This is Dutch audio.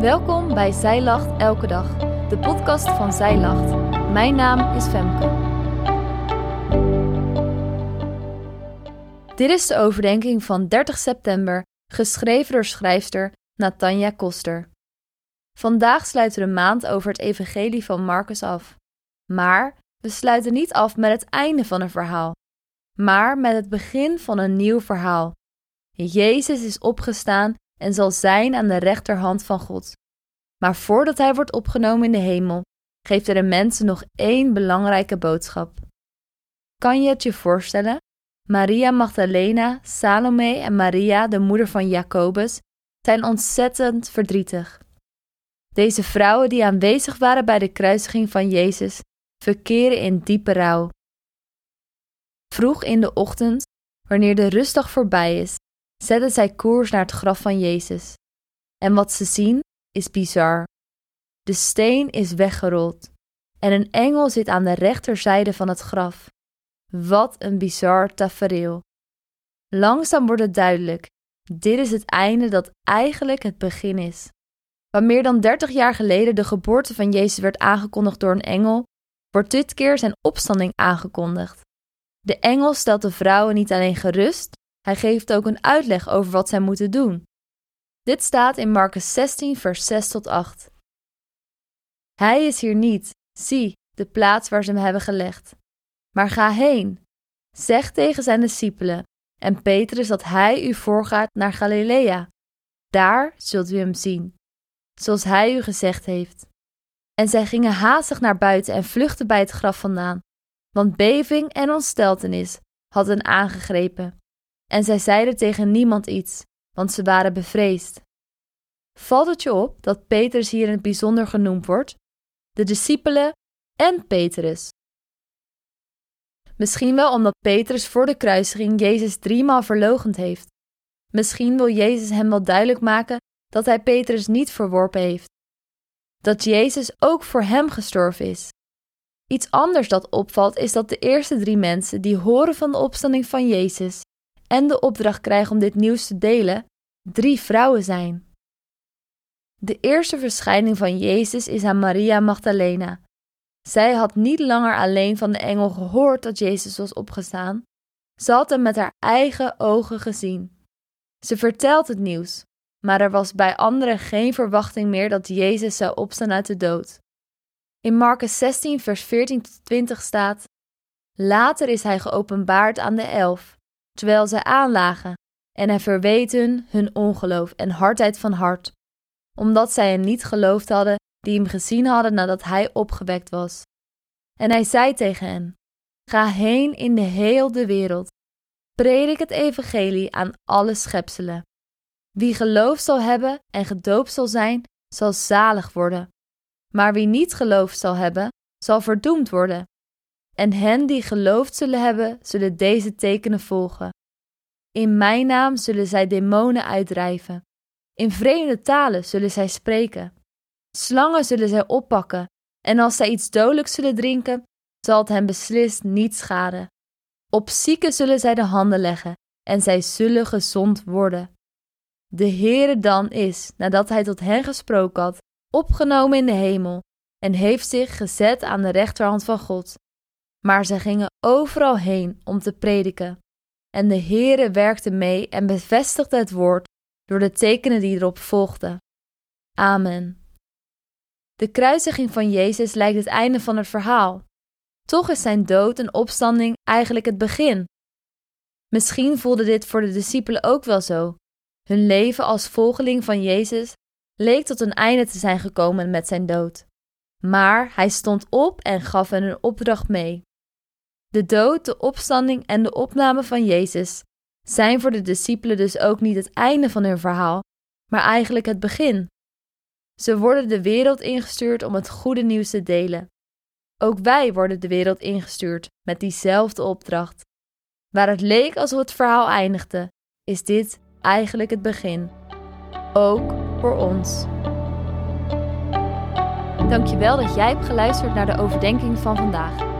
Welkom bij Zij Lacht Elke Dag, de podcast van Zij Lacht. Mijn naam is Femke. Dit is de overdenking van 30 september, geschreven door schrijfster Natanja Koster. Vandaag sluiten we de maand over het evangelie van Marcus af. Maar we sluiten niet af met het einde van een verhaal, maar met het begin van een nieuw verhaal. Jezus is opgestaan en zal zijn aan de rechterhand van God. Maar voordat hij wordt opgenomen in de hemel, geeft hij de mensen nog één belangrijke boodschap. Kan je het je voorstellen? Maria Magdalena, Salome en Maria, de moeder van Jacobus, zijn ontzettend verdrietig. Deze vrouwen die aanwezig waren bij de kruisiging van Jezus, verkeren in diepe rouw. Vroeg in de ochtend, wanneer de rustdag voorbij is, zetten zij koers naar het graf van Jezus. En wat ze zien is bizar. De steen is weggerold en een engel zit aan de rechterzijde van het graf. Wat een bizar tafereel. Langzaam wordt het duidelijk: dit is het einde dat eigenlijk het begin is. Waar meer dan 30 jaar geleden de geboorte van Jezus werd aangekondigd door een engel, wordt dit keer zijn opstanding aangekondigd. De engel stelt de vrouwen niet alleen gerust, hij geeft ook een uitleg over wat zij moeten doen. Dit staat in Marcus 16, vers 6 tot 8. Hij is hier niet, zie, de plaats waar ze hem hebben gelegd. Maar ga heen, zeg tegen zijn discipelen en Petrus dat hij u voorgaat naar Galilea. Daar zult u hem zien, zoals hij u gezegd heeft. En zij gingen haastig naar buiten en vluchtten bij het graf vandaan, want beving en ontsteltenis hadden aangegrepen. En zij zeiden tegen niemand iets, want ze waren bevreesd. Valt het je op dat Petrus hier in het bijzonder genoemd wordt? De discipelen en Petrus. Misschien wel omdat Petrus voor de kruisiging Jezus driemaal verlogend heeft. Misschien wil Jezus hem wel duidelijk maken dat hij Petrus niet verworpen heeft. Dat Jezus ook voor hem gestorven is. Iets anders dat opvalt is dat de eerste drie mensen die horen van de opstanding van Jezus en de opdracht krijgen om dit nieuws te delen, drie vrouwen zijn. De eerste verschijning van Jezus is aan Maria Magdalena. Zij had niet langer alleen van de engel gehoord dat Jezus was opgestaan, ze had hem met haar eigen ogen gezien. Ze vertelt het nieuws, maar er was bij anderen geen verwachting meer dat Jezus zou opstaan uit de dood. In Marcus 16, vers 14 tot 20 staat: Later is hij geopenbaard aan de elf, terwijl zij aanlagen, en hij verweet hun hun ongeloof en hardheid van hart, omdat zij hem niet geloofd hadden die hem gezien hadden nadat hij opgewekt was. En hij zei tegen hen: Ga heen in de heel de wereld, predik het evangelie aan alle schepselen. Wie geloof zal hebben en gedoopt zal zijn, zal zalig worden. Maar wie niet geloofd zal hebben, zal verdoemd worden. En hen die geloofd zullen hebben, zullen deze tekenen volgen. In mijn naam zullen zij demonen uitdrijven. In vreemde talen zullen zij spreken. Slangen zullen zij oppakken. En als zij iets dodelijks zullen drinken, zal het hen beslist niet schaden. Op zieken zullen zij de handen leggen, en zij zullen gezond worden. De Heere dan is, nadat hij tot hen gesproken had, opgenomen in de hemel en heeft zich gezet aan de rechterhand van God. Maar zij gingen overal heen om te prediken. En de Heere werkte mee en bevestigde het woord door de tekenen die erop volgden. Amen. De kruisiging van Jezus lijkt het einde van het verhaal. Toch is zijn dood en opstanding eigenlijk het begin. Misschien voelde dit voor de discipelen ook wel zo. Hun leven als volgeling van Jezus leek tot een einde te zijn gekomen met zijn dood. Maar hij stond op en gaf hen een opdracht mee. De dood, de opstanding en de opname van Jezus zijn voor de discipelen dus ook niet het einde van hun verhaal, maar eigenlijk het begin. Ze worden de wereld ingestuurd om het goede nieuws te delen. Ook wij worden de wereld ingestuurd met diezelfde opdracht. Waar het leek alsof het verhaal eindigde, is dit eigenlijk het begin. Ook voor ons. Dankjewel dat jij hebt geluisterd naar de overdenking van vandaag.